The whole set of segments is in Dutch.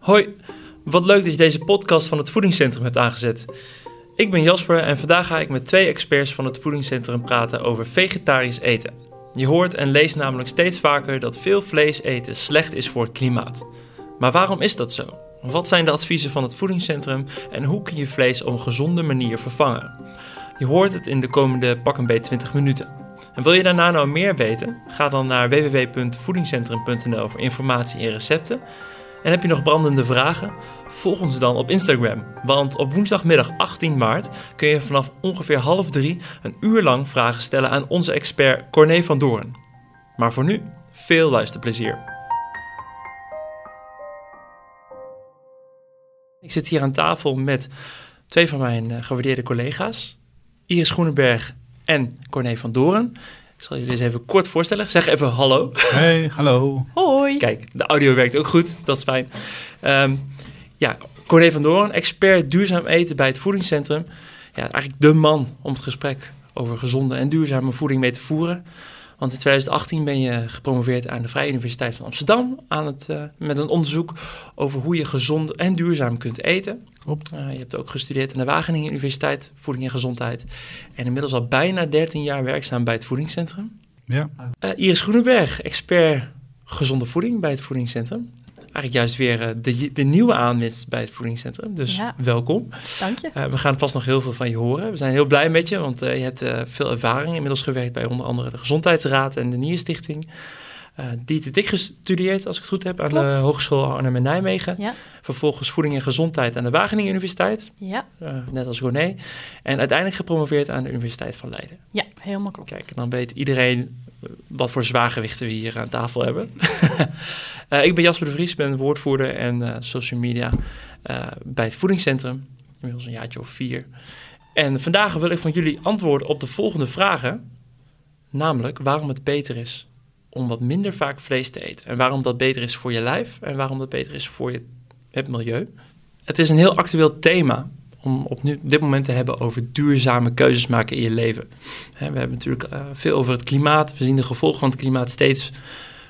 Hoi, wat leuk dat je deze podcast van het Voedingscentrum hebt aangezet. Ik ben Jasper en vandaag ga ik met twee experts van het Voedingscentrum praten over vegetarisch eten. Je hoort en leest namelijk steeds vaker dat veel vlees eten slecht is voor het klimaat. Maar waarom is dat zo? Wat zijn de adviezen van het Voedingscentrum en hoe kun je vlees op een gezonde manier vervangen? Je hoort het in de komende pak een beetje 20 minuten. En wil je daarna nou meer weten? Ga dan naar www.voedingscentrum.nl voor informatie en recepten. En heb je nog brandende vragen? Volg ons dan op Instagram. Want op woensdagmiddag 18 maart kun je vanaf ongeveer half drie een uur lang vragen stellen aan onze expert Corné van Doorn. Maar voor nu, veel luisterplezier. Ik zit hier aan tafel met twee van mijn uh, gewaardeerde collega's. Iris Groenenberg en Corné van Doren. Ik zal jullie eens even kort voorstellen. Zeg even hallo. Hey, hallo. Hoi. Kijk, de audio werkt ook goed. Dat is fijn. Um, ja, Corné van Doorn, expert duurzaam eten bij het voedingscentrum. Ja, eigenlijk de man om het gesprek over gezonde en duurzame voeding mee te voeren. Want in 2018 ben je gepromoveerd aan de Vrije Universiteit van Amsterdam aan het, uh, met een onderzoek over hoe je gezond en duurzaam kunt eten. Klopt. Uh, je hebt ook gestudeerd aan de Wageningen Universiteit, Voeding en Gezondheid. En inmiddels al bijna 13 jaar werkzaam bij het Voedingscentrum. Ja. Uh, Iris Groenenberg, expert gezonde voeding bij het Voedingscentrum. Eigenlijk juist weer de, de nieuwe aanwinst bij het voedingscentrum. Dus Ja. welkom. Dank je. Uh, we gaan vast nog heel veel van je horen. We zijn heel blij met je, want uh, je hebt uh, veel ervaring. Inmiddels gewerkt bij onder andere de Gezondheidsraad en de Nierstichting. diëtetiek gestudeerd, als ik het goed heb, aan de Hogeschool Arnhem en Nijmegen. Ja. Vervolgens voeding en gezondheid aan de Wageningen Universiteit, Ja, net als René. En uiteindelijk gepromoveerd aan de Universiteit van Leiden. ja helemaal klopt. Kijk, dan weet iedereen wat voor zwaargewichten we hier aan tafel hebben. uh, ik ben Jasper de Vries, ben woordvoerder en uh, social media uh, bij het voedingscentrum. Inmiddels een jaartje of vier. En vandaag wil ik van jullie antwoorden op de volgende vragen. Namelijk waarom het beter is om wat minder vaak vlees te eten. En waarom dat beter is voor je lijf en waarom dat beter is voor je, het milieu. Het is een heel actueel thema om op nu, dit moment te hebben over duurzame keuzes maken in je leven. He, we hebben natuurlijk uh, veel over het klimaat. We zien de gevolgen van het klimaat steeds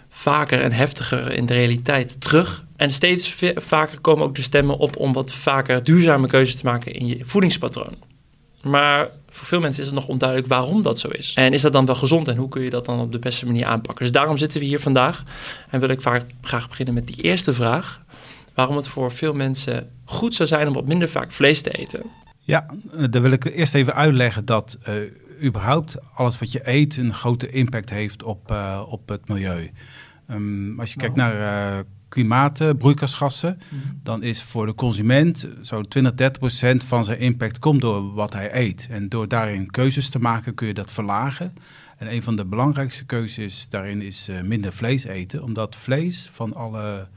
vaker en heftiger in de realiteit terug. En steeds vaker komen ook de stemmen op om wat vaker duurzame keuzes te maken in je voedingspatroon. Maar voor veel mensen is het nog onduidelijk waarom dat zo is. En is dat dan wel gezond en hoe kun je dat dan op de beste manier aanpakken? Dus daarom zitten we hier vandaag en wil ik vaak, graag beginnen met die eerste vraag waarom het voor veel mensen goed zou zijn om wat minder vaak vlees te eten. Ja, dan wil ik eerst even uitleggen dat uh, überhaupt alles wat je eet een grote impact heeft op, uh, op het milieu. Um, als je kijkt naar uh, klimaat, broeikasgassen, mm. dan is voor de consument zo'n 20, 30 procent van zijn impact komt door wat hij eet. En door daarin keuzes te maken kun je dat verlagen. En een van de belangrijkste keuzes daarin is minder vlees eten, omdat vlees van alle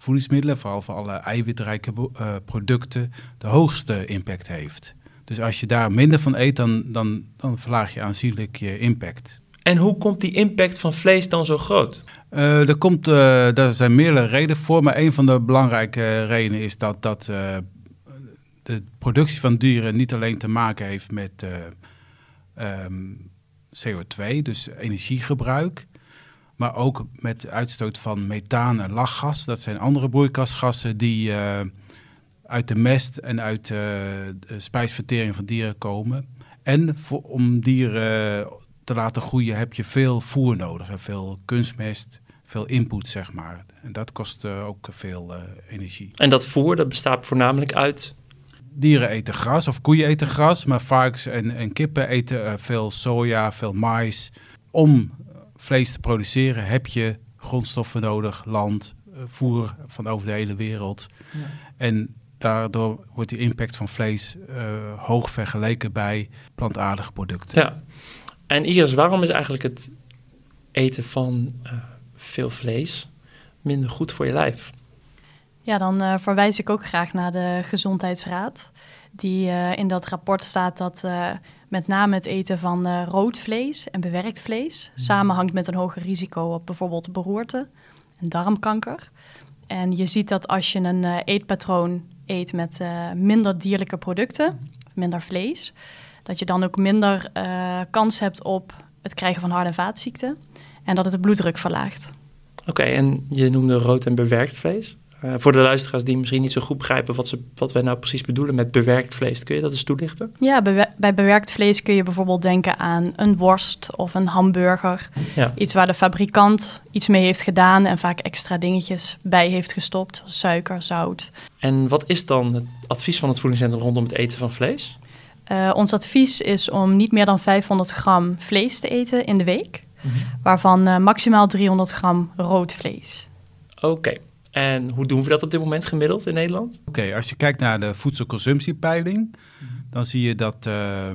voedingsmiddelen, vooral voor alle eiwitrijke uh, producten, de hoogste impact heeft. Dus als je daar minder van eet, dan, dan, dan verlaag je aanzienlijk je impact. En hoe komt die impact van vlees dan zo groot? Uh, er, komt, uh, daar zijn meerdere redenen voor, maar een van de belangrijke redenen is dat, dat uh, de productie van dieren niet alleen te maken heeft met um, CO2, dus energiegebruik, maar ook met uitstoot van methaan en lachgas. Dat zijn andere broeikasgassen die uh, uit de mest en uit uh, de spijsvertering van dieren komen. En voor, om dieren te laten groeien heb je veel voer nodig en veel kunstmest, veel input, zeg maar. En dat kost uh, ook veel energie. En dat voer, dat bestaat voornamelijk uit? Dieren eten gras of koeien eten gras, maar varkens en, en kippen eten veel soja, veel mais. Om vlees te produceren heb je grondstoffen nodig, land, voer van over de hele wereld. Ja. En daardoor wordt die impact van vlees uh, hoog vergeleken bij plantaardige producten. Ja. En Iris, waarom is eigenlijk het eten van uh, veel vlees minder goed voor je lijf? Ja, dan uh, verwijs ik ook graag naar de Gezondheidsraad. Die in dat rapport staat dat met name het eten van uh, rood vlees en bewerkt vlees samenhangt met een hoger risico op bijvoorbeeld beroerte en darmkanker. En je ziet dat als je een eetpatroon eet met minder dierlijke producten, minder vlees, dat je dan ook minder kans hebt op het krijgen van hart- en vaatziekten en dat het de bloeddruk verlaagt. Oké, okay, en je noemde rood en bewerkt vlees. Uh, voor de luisteraars die misschien niet zo goed begrijpen wat, ze, wat wij nou precies bedoelen met bewerkt vlees. Kun je dat eens toelichten? Ja, bij bewerkt vlees kun je bijvoorbeeld denken aan een worst of een hamburger. Ja. Iets waar de fabrikant iets mee heeft gedaan en vaak extra dingetjes bij heeft gestopt. Suiker, zout. En wat is dan het advies van het voedingscentrum rondom het eten van vlees? Uh, ons advies is om niet meer dan 500 gram vlees te eten in de week. Mhm. Waarvan uh, maximaal 300 gram rood vlees. Oké. En hoe doen we dat op dit moment gemiddeld in Nederland? Oké, als je kijkt naar de voedselconsumptiepeiling, dan zie je dat uh,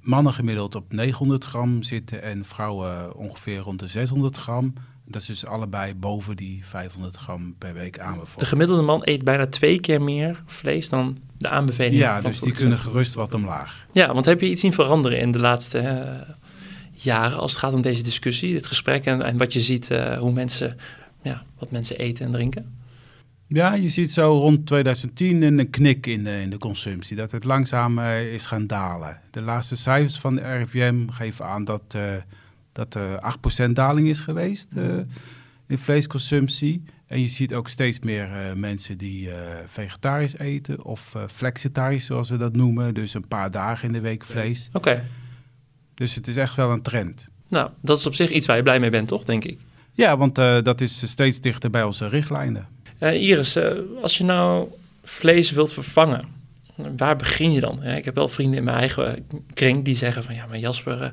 mannen gemiddeld op 900 gram zitten en vrouwen ongeveer rond de 600 gram. Dat is dus allebei boven die 500 gram per week aanbevolen. De gemiddelde man eet bijna twee keer meer vlees dan de aanbeveling. Ja, dus die kunnen gerust wat omlaag. Ja, want heb je iets zien veranderen in de laatste uh, jaren als het gaat om deze discussie, dit gesprek en, en wat je ziet, uh, hoe mensen ja, wat mensen eten en drinken? Ja, je ziet zo rond 2010 een knik in de, in de consumptie, dat het langzaam uh, is gaan dalen. De laatste cijfers van de RIVM geven aan dat, uh, dat er 8% daling is geweest uh, in vleesconsumptie. En je ziet ook steeds meer mensen die vegetarisch eten of flexitarisch, zoals we dat noemen. Dus een paar dagen in de week vlees. Oké. Dus het is echt wel een trend. Nou, dat is op zich iets waar je blij mee bent, toch, denk ik? Ja, want uh, dat is steeds dichter bij onze richtlijnen. Uh, Iris, uh, als je nou vlees wilt vervangen, waar begin je dan? ik heb wel vrienden in mijn eigen kring die zeggen van ja, maar Jasper,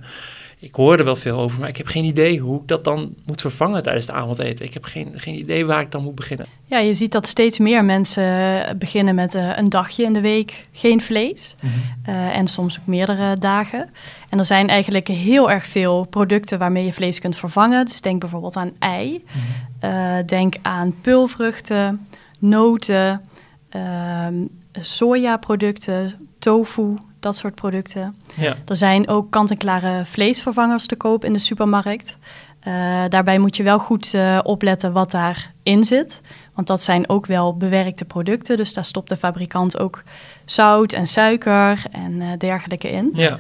ik hoor er wel veel over, maar ik heb geen idee hoe ik dat dan moet vervangen tijdens het avondeten. Ik heb geen, geen idee waar ik dan moet beginnen. Ja, je ziet dat steeds meer mensen beginnen met uh, een dagje in de week geen vlees. Mm -hmm. uh, en soms ook meerdere dagen. En er zijn eigenlijk heel erg veel producten waarmee je vlees kunt vervangen. Dus denk bijvoorbeeld aan ei. Mm -hmm. uh, denk aan peulvruchten, noten, ehm, sojaproducten, tofu, dat soort producten. Ja. Er zijn ook kant-en-klare vleesvervangers te koop in de supermarkt. Uh, daarbij moet je wel goed uh, opletten wat daarin zit. Want dat zijn ook wel bewerkte producten. Dus daar stopt de fabrikant ook zout en suiker en uh, dergelijke in. Ja.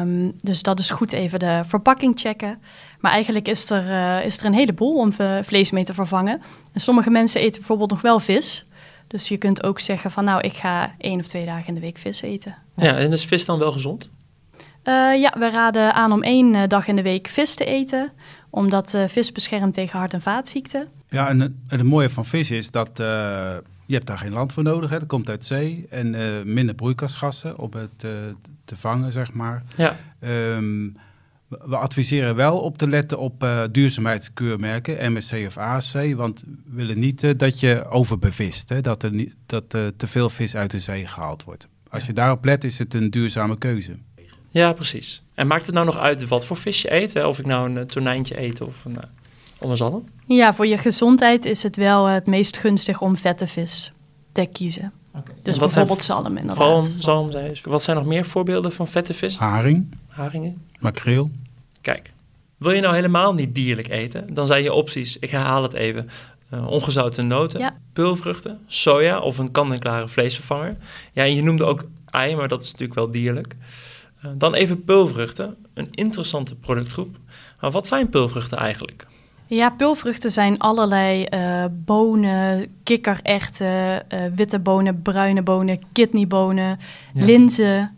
Um, dus dat is goed even de verpakking checken. Maar eigenlijk is er, is er een heleboel om vlees mee te vervangen. En sommige mensen eten bijvoorbeeld nog wel vis. Dus je kunt ook zeggen van nou, ik ga één of twee dagen in de week vis eten. Ja, en is vis dan wel gezond? Uh, ja, we raden aan om één uh, dag in de week vis te eten, omdat uh, vis beschermt tegen hart- en vaatziekten. Ja, en het, het mooie van vis is dat je hebt daar geen land voor nodig hebt. Het komt uit zee en minder broeikasgassen om het te vangen, zeg maar. Ja. Um, we adviseren wel op te letten op uh, duurzaamheidskeurmerken, MSC of ASC, want we willen niet uh, dat je overbevist, hè, dat er niet, dat, uh, te veel vis uit de zee gehaald wordt. Als je daarop let, is het een duurzame keuze. Ja, precies. En maakt het nou nog uit wat voor vis je eet? Hè? Of ik nou een tonijntje eet of een, of een zalm? Ja, voor je gezondheid is het wel het meest gunstig om vette vis te kiezen. Okay. Dus bijvoorbeeld zijn, zalm inderdaad. Zalm, zalm, wat zijn nog meer voorbeelden van vette vis? Haring. Haringen. Makreel. Kijk, wil je nou helemaal niet dierlijk eten, dan zijn je opties, ik herhaal het even, uh, ongezouten noten, ja. peulvruchten, soja of een kant-en-klare vleesvervanger. Ja, en je noemde ook ei, maar dat is natuurlijk wel dierlijk. Uh, dan even peulvruchten, een interessante productgroep. Maar wat zijn peulvruchten eigenlijk? Ja, peulvruchten zijn allerlei uh, bonen, kikkererwten, witte bonen, bruine bonen, kidneybonen, ja. linzen,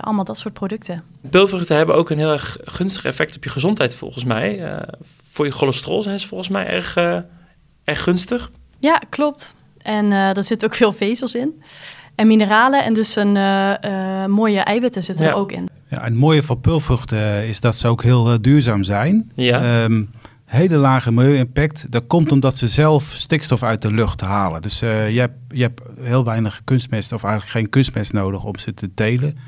allemaal dat soort producten. Peulvruchten hebben ook een heel erg gunstig effect op je gezondheid volgens mij. Uh, voor je cholesterol zijn ze volgens mij erg, uh, erg gunstig. Ja, klopt. En uh, er zitten ook veel vezels in. En mineralen en dus een mooie eiwitten zitten ja. er ook in. Ja, en het mooie van peulvruchten is dat ze ook heel duurzaam zijn. Ja. Um, hele lage milieu-impact. Dat komt omdat ze zelf stikstof uit de lucht halen. Dus je, hebt, je hebt heel weinig kunstmest of eigenlijk geen kunstmest nodig om ze te telen.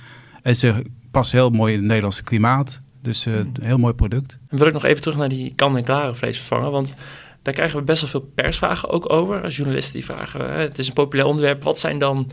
En ze past heel mooi in het Nederlandse klimaat. Dus uh, een heel mooi product. En wil ik nog even terug naar die kan-en-klare vleesvervanger. Want daar krijgen we best wel veel persvragen ook over. Als journalisten die vragen, het is een populair onderwerp. Wat zijn dan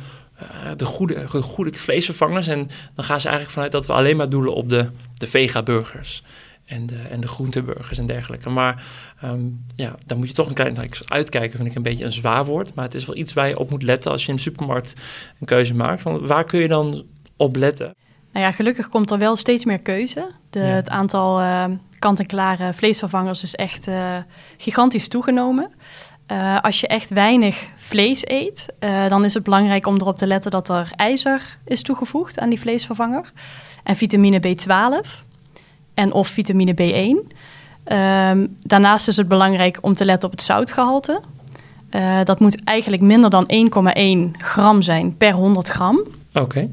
de, goede, de goede vleesvervangers? En dan gaan ze eigenlijk vanuit dat we alleen maar doelen op de, de vega-burgers. En de, en de groenteburgers en dergelijke. Maar um, ja, dan moet je toch een klein uitkijken, vind ik een beetje een zwaar woord. Maar het is wel iets waar je op moet letten als je in de supermarkt een keuze maakt. Waar kun je dan op letten? Nou ja, gelukkig komt er wel steeds meer keuze. De, Het aantal uh, kant-en-klare vleesvervangers is echt uh, gigantisch toegenomen. Uh, als je echt weinig vlees eet, uh, dan is het belangrijk om erop te letten dat er ijzer is toegevoegd aan die vleesvervanger. En vitamine B12 en of vitamine B1. Um, daarnaast is het belangrijk om te letten op het zoutgehalte. Uh, dat moet eigenlijk minder dan 1,1 gram zijn per 100 gram. Oké.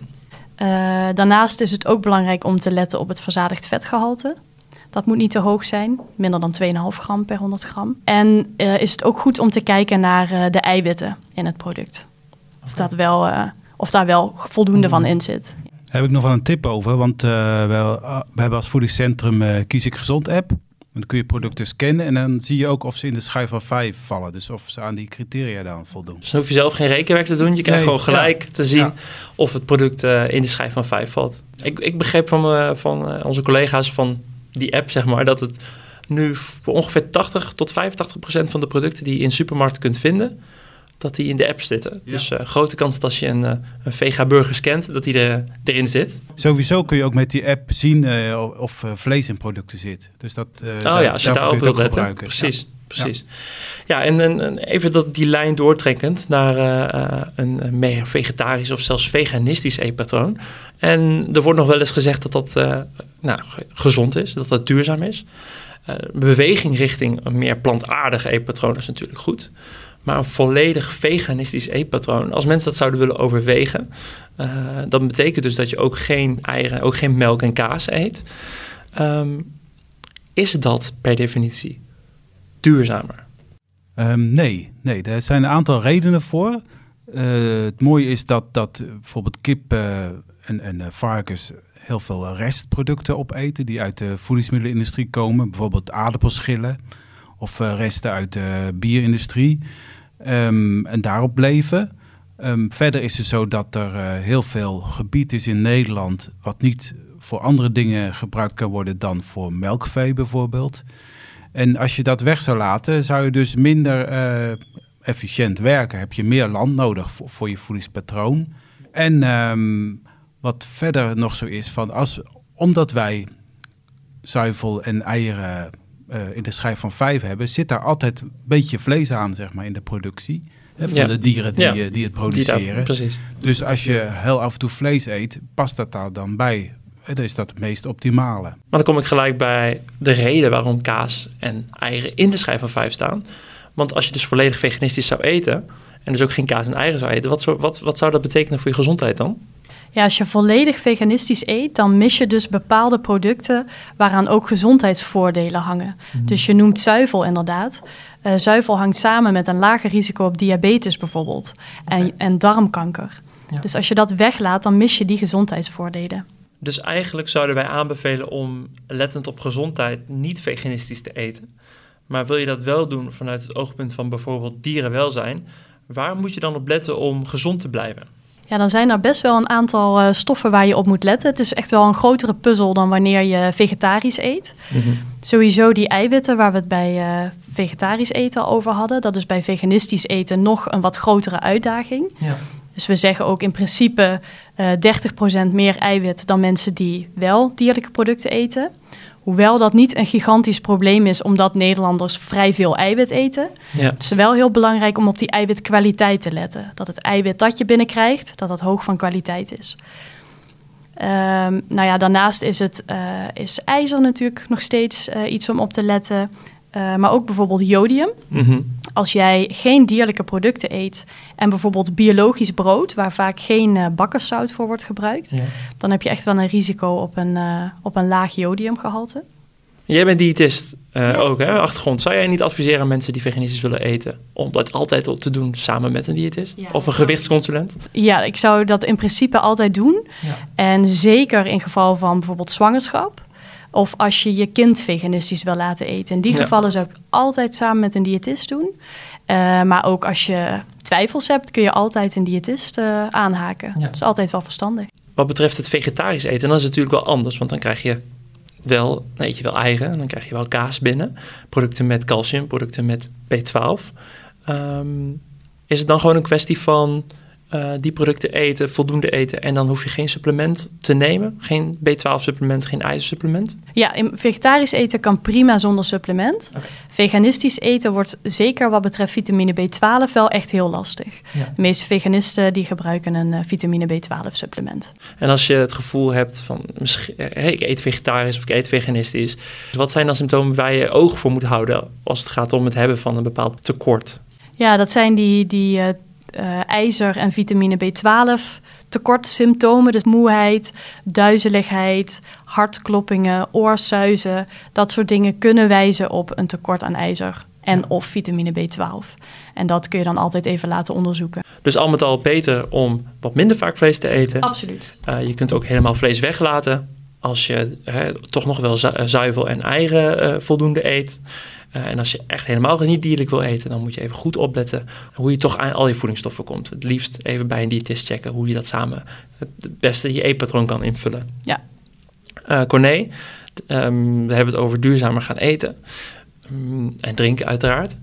Okay. daarnaast is het ook belangrijk om te letten op het verzadigd vetgehalte. Dat moet niet te hoog zijn, minder dan 2,5 gram per 100 gram. En uh, is het ook goed om te kijken naar de eiwitten in het product. Of, dat wel, of daar wel voldoende van in zit. Heb ik nog wel een tip over, want we, we, hebben als voedingscentrum Kies ik Gezond app. Dan kun je producten scannen en dan zie je ook of ze in de schijf van 5 vallen. Dus of ze aan die criteria dan voldoen. Dus dan hoef je zelf geen rekenwerk te doen. Je krijgt nee, gewoon gelijk ja, te zien ja. of het product in de schijf van 5 valt. Ik, ik begreep van, van onze collega's van die app, zeg maar, dat het nu voor ongeveer 80 tot 85 procent van de producten die je in supermarkten kunt vinden, dat die in de app zitten. Ja. Dus uh, grote kans dat als je een, uh, een vega-burger scant, dat die er, erin zit. Sowieso kun je ook met die app zien uh, of vlees in producten zit. Dus dat, oh daar, ja, als je daarop wilt letten. Gebruiken. Precies. Ja. Precies. Ja, en, en, even dat, die lijn doortrekkend naar een, een meer vegetarisch of zelfs veganistisch eetpatroon. En er wordt nog wel eens gezegd dat dat nou, gezond is, dat dat duurzaam is. beweging richting een meer plantaardig eetpatroon is natuurlijk goed. Maar een volledig veganistisch eetpatroon, als mensen dat zouden willen overwegen, uh, dat betekent dus dat je ook geen eieren, ook geen melk en kaas eet. Um, is dat per definitie duurzamer? Um, nee, nee, er zijn een aantal redenen voor. Uh, het mooie is dat, dat bijvoorbeeld kip uh, en, en varkens heel veel restproducten opeten die uit de voedingsmiddelenindustrie komen. Bijvoorbeeld aardappelschillen of resten uit de bierindustrie. Um, en daarop leven. Um, verder is het zo dat er uh, heel veel gebied is in Nederland wat niet voor andere dingen gebruikt kan worden dan voor melkvee bijvoorbeeld. En als je dat weg zou laten, zou je dus minder uh, efficiënt werken. Heb je meer land nodig voor, je voedingspatroon. En um, wat verder nog zo is, van als, omdat wij zuivel en eieren uh, in de schijf van vijf hebben, zit daar altijd een beetje vlees aan, zeg maar, in de productie. Hè, van Ja. de dieren die, Ja. eh, die het Die produceren. daar- precies. Dus als je heel af en toe vlees eet, past dat daar dan bij. Dan is dat het meest optimale. Maar dan kom ik gelijk bij de reden waarom kaas en eieren in de schijf van vijf staan. Want als je dus volledig veganistisch zou eten en dus ook geen kaas en eieren zou eten, wat, zou- wat, wat zou dat betekenen voor je gezondheid dan? Ja, als je volledig veganistisch eet, dan mis je dus bepaalde producten waaraan ook gezondheidsvoordelen hangen. Dus je noemt zuivel inderdaad. Eh, zuivel hangt samen met een lager risico op diabetes bijvoorbeeld en, en darmkanker. Ja. Dus als je dat weglaat, dan mis je die gezondheidsvoordelen. Dus eigenlijk zouden wij aanbevelen om, lettend op gezondheid, niet veganistisch te eten. Maar wil je dat wel doen vanuit het oogpunt van bijvoorbeeld dierenwelzijn, waar moet je dan op letten om gezond te blijven? Ja, dan zijn er best wel een aantal eh, stoffen waar je op moet letten. Het is echt wel een grotere puzzel dan wanneer je vegetarisch eet. Sowieso die eiwitten waar we het bij eh, vegetarisch eten al over hadden. Dat is bij veganistisch eten nog een wat grotere uitdaging. Ja. Dus we zeggen ook in principe eh 30% meer eiwit dan mensen die wel dierlijke producten eten. Hoewel dat niet een gigantisch probleem is, omdat Nederlanders vrij veel eiwit eten. Ja. Het is wel heel belangrijk om op die eiwitkwaliteit te letten. Dat het eiwit dat je binnenkrijgt, dat dat hoog van kwaliteit is. Ehm, nou ja, daarnaast is, het, eh, is ijzer natuurlijk nog steeds eh, iets om op te letten. Eh, maar ook bijvoorbeeld jodium. Mhm. Als jij geen dierlijke producten eet en bijvoorbeeld biologisch brood, waar vaak geen eh, bakkerszout voor wordt gebruikt, Ja. dan heb je echt wel een risico op een, eh, op een laag jodiumgehalte. Jij bent diëtist eh, ook, hè? Achtergrond. Zou jij niet adviseren aan mensen die veganistisch willen eten om dat altijd al te doen samen met een diëtist Ja. of een gewichtsconsulent? Ja, ik zou dat in principe altijd doen. Ja. En zeker in geval van bijvoorbeeld zwangerschap. Of als je je kind veganistisch wil laten eten. In die Ja. gevallen zou ik altijd samen met een diëtist doen. Eh, maar ook als je twijfels hebt, kun je altijd een diëtist eh, aanhaken. Ja. Dat is altijd wel verstandig. Wat betreft het vegetarisch eten, dan is het natuurlijk wel anders. Want dan krijg je wel, dan eet je wel eieren, en dan krijg je wel kaas binnen. Producten met calcium, producten met B12. Ehm, is het dan gewoon een kwestie van eh, die producten eten, voldoende eten. En dan hoef je geen supplement te nemen. Geen B12-supplement, geen ijzersupplement. Ja, in vegetarisch eten kan prima zonder supplement. Veganistisch eten wordt zeker wat betreft vitamine B12 wel echt heel lastig. Ja. De meeste veganisten die gebruiken een uh, vitamine B12-supplement. En als je het gevoel hebt van, misschien, hey, ik eet vegetarisch of ik eet veganistisch. Wat zijn dan symptomen waar je oog voor moet houden als het gaat om het hebben van een bepaald tekort? Ja, dat zijn die, die uh, uh, ijzer en vitamine B12 tekortsymptomen. Dus moeheid, duizeligheid, hartkloppingen, oorsuizen. Dat soort dingen kunnen wijzen op een tekort aan ijzer en of vitamine B12. En dat kun je dan altijd even laten onderzoeken. Dus al met al beter om wat minder vaak vlees te eten. Absoluut. Uh, je kunt ook helemaal vlees weglaten als je hè, toch nog wel zu zuivel en eieren uh, voldoende eet. Uh, en als je echt helemaal niet dierlijk wil eten, dan moet je even goed opletten hoe je toch aan al je voedingsstoffen komt. Het liefst even bij een diëtist checken hoe je dat samen het beste je eetpatroon kan invullen. Ja. Uh, Corné, um, we hebben het over duurzamer gaan eten um, en drinken uiteraard.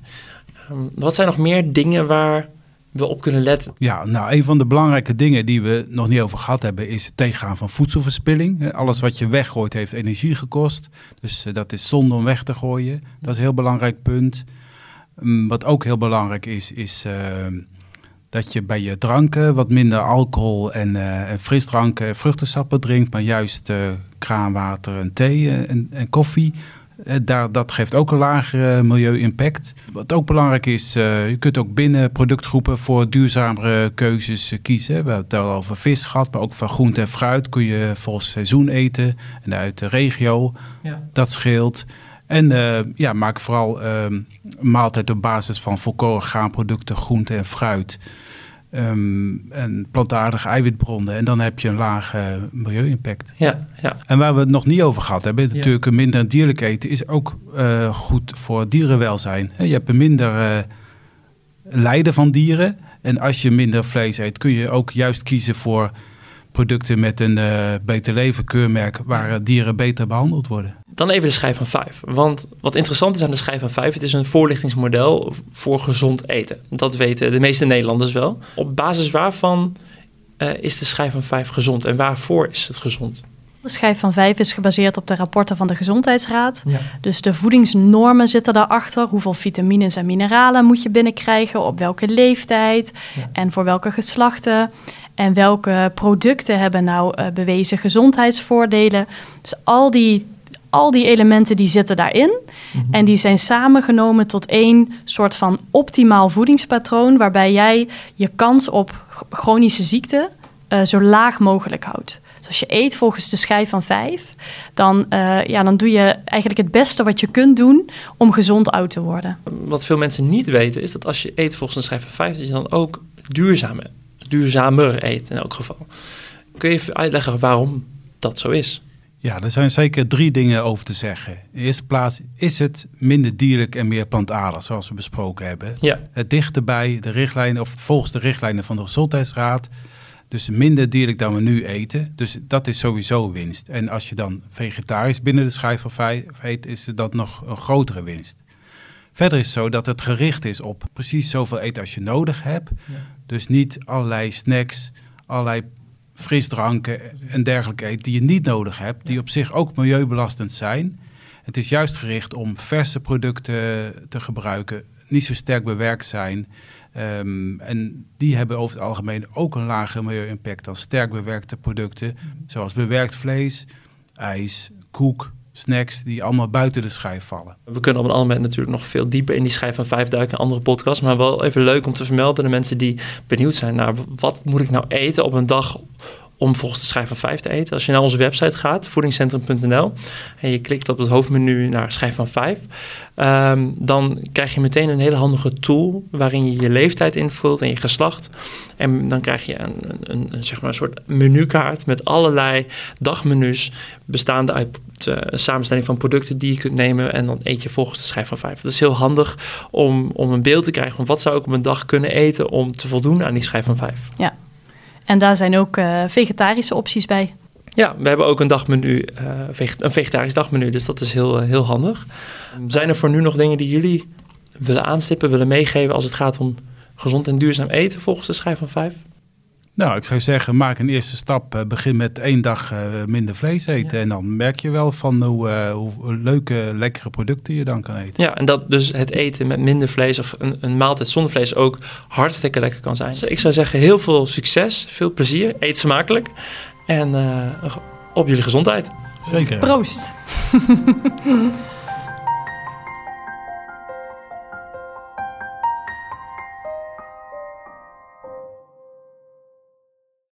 Um, wat zijn nog meer dingen waar we op kunnen letten? Ja, nou, een van de belangrijke dingen die we nog niet over gehad hebben, is het tegengaan van voedselverspilling. Alles wat je weggooit heeft energie gekost. Dus uh, dat is zonde om weg te gooien. Dat is een heel belangrijk punt. Um, wat ook heel belangrijk is, is uh, dat je bij je dranken wat minder alcohol en, en frisdranken en vruchtensappen drinkt, maar juist uh, kraanwater en thee en, en koffie. Uh, daar, dat geeft ook een lagere milieu-impact. Wat ook belangrijk is, uh, je kunt ook binnen productgroepen voor duurzamere keuzes uh, kiezen. We hebben het al over vis gehad, maar ook van groente en fruit kun je volgens seizoen eten en uit de regio. Ja. Dat scheelt. En ja, maak vooral een maaltijd op basis van volkoren graanproducten, groente en fruit. Um, en plantaardige eiwitbronnen. En dan heb je een lage milieu-impact. Ja, ja. En waar we het nog niet over gehad hebben, natuurlijk minder dierlijk eten is ook uh, goed voor dierenwelzijn. Je hebt een minder uh, lijden van dieren. En als je minder vlees eet, kun je ook juist kiezen voor producten met een uh, beter leven keurmerk waar dieren beter behandeld worden. Dan even de schijf van 5. Want wat interessant is aan de schijf van 5, het is een voorlichtingsmodel voor gezond eten. Dat weten de meeste Nederlanders wel. Op basis waarvan uh, is de schijf van 5 gezond en waarvoor is het gezond? De schijf van 5 is gebaseerd op de rapporten van de Gezondheidsraad. Ja. Dus de voedingsnormen zitten daarachter. Hoeveel vitamines en mineralen moet je binnenkrijgen, op welke leeftijd ja. en voor welke geslachten. En welke producten hebben nou uh, bewezen gezondheidsvoordelen. Dus al die, al die elementen die zitten daarin. Mm-hmm. En die zijn samengenomen tot één soort van optimaal voedingspatroon... waarbij jij je kans op chronische ziekte uh, zo laag mogelijk houdt. Dus als je eet volgens de schijf van vijf... Dan, uh, ja, dan doe je eigenlijk het beste wat je kunt doen om gezond oud te worden. Wat veel mensen niet weten is dat als je eet volgens de schijf van vijf... dat je dan ook duurzaam duurzamer eet in elk geval. Kun je even uitleggen waarom dat zo is? Ja, er zijn zeker drie dingen over te zeggen. In de eerste plaats is het minder dierlijk en meer plantaardig, zoals we besproken hebben. Ja. Het dichterbij de richtlijnen, of volgens de richtlijnen van de Gezondheidsraad. Dus minder dierlijk dan we nu eten. Dus dat is sowieso winst. En als je dan vegetarisch binnen de schijf van vijf eet, is dat nog een grotere winst. Verder is het zo dat het gericht is op precies zoveel eten als je nodig hebt. Ja. Dus niet allerlei snacks, allerlei frisdranken en dergelijke eten die je niet nodig hebt, die op zich ook milieubelastend zijn. Het is juist gericht om verse producten te gebruiken, niet zo sterk bewerkt zijn. Um, en die hebben over het algemeen ook een lager milieu-impact dan sterk bewerkte producten, zoals bewerkt vlees, ijs, koek, snacks die allemaal buiten de schijf vallen. We kunnen op een ander moment natuurlijk nog veel dieper in die schijf van vijf duiken, andere podcasts, maar wel even leuk om te vermelden de mensen die benieuwd zijn naar wat moet ik nou eten op een dag om volgens de schijf van 5 te eten. Als je naar onze website gaat, voedingscentrum.nl, en je klikt op het hoofdmenu naar schijf van 5, um, dan krijg je meteen een hele handige tool waarin je je leeftijd invult en je geslacht. En dan krijg je een, een, een zeg maar een soort menukaart met allerlei dagmenu's bestaande uit een samenstelling van producten die je kunt nemen en dan eet je volgens de schijf van 5. Dat is heel handig om, om een beeld te krijgen van wat zou ik op een dag kunnen eten om te voldoen aan die schijf van 5. Ja, en daar zijn ook uh, vegetarische opties bij. Ja, we hebben ook een dagmenu, veget een vegetarisch dagmenu, dus dat is heel, uh, heel handig. Zijn er voor nu nog dingen die jullie willen aanstippen, willen meegeven als het gaat om gezond en duurzaam eten volgens de schijf van 5? Nou, ik zou zeggen, maak een eerste stap. Uh, begin met één dag uh, minder vlees eten. Ja. En dan merk je wel van hoe, uh, hoe, leuke, lekkere producten je dan kan eten. Ja, en dat dus het eten met minder vlees of een, een maaltijd zonder vlees ook hartstikke lekker kan zijn. Dus ik zou zeggen, heel veel succes, veel plezier, eet smakelijk. En op jullie gezondheid. Zeker. Proost.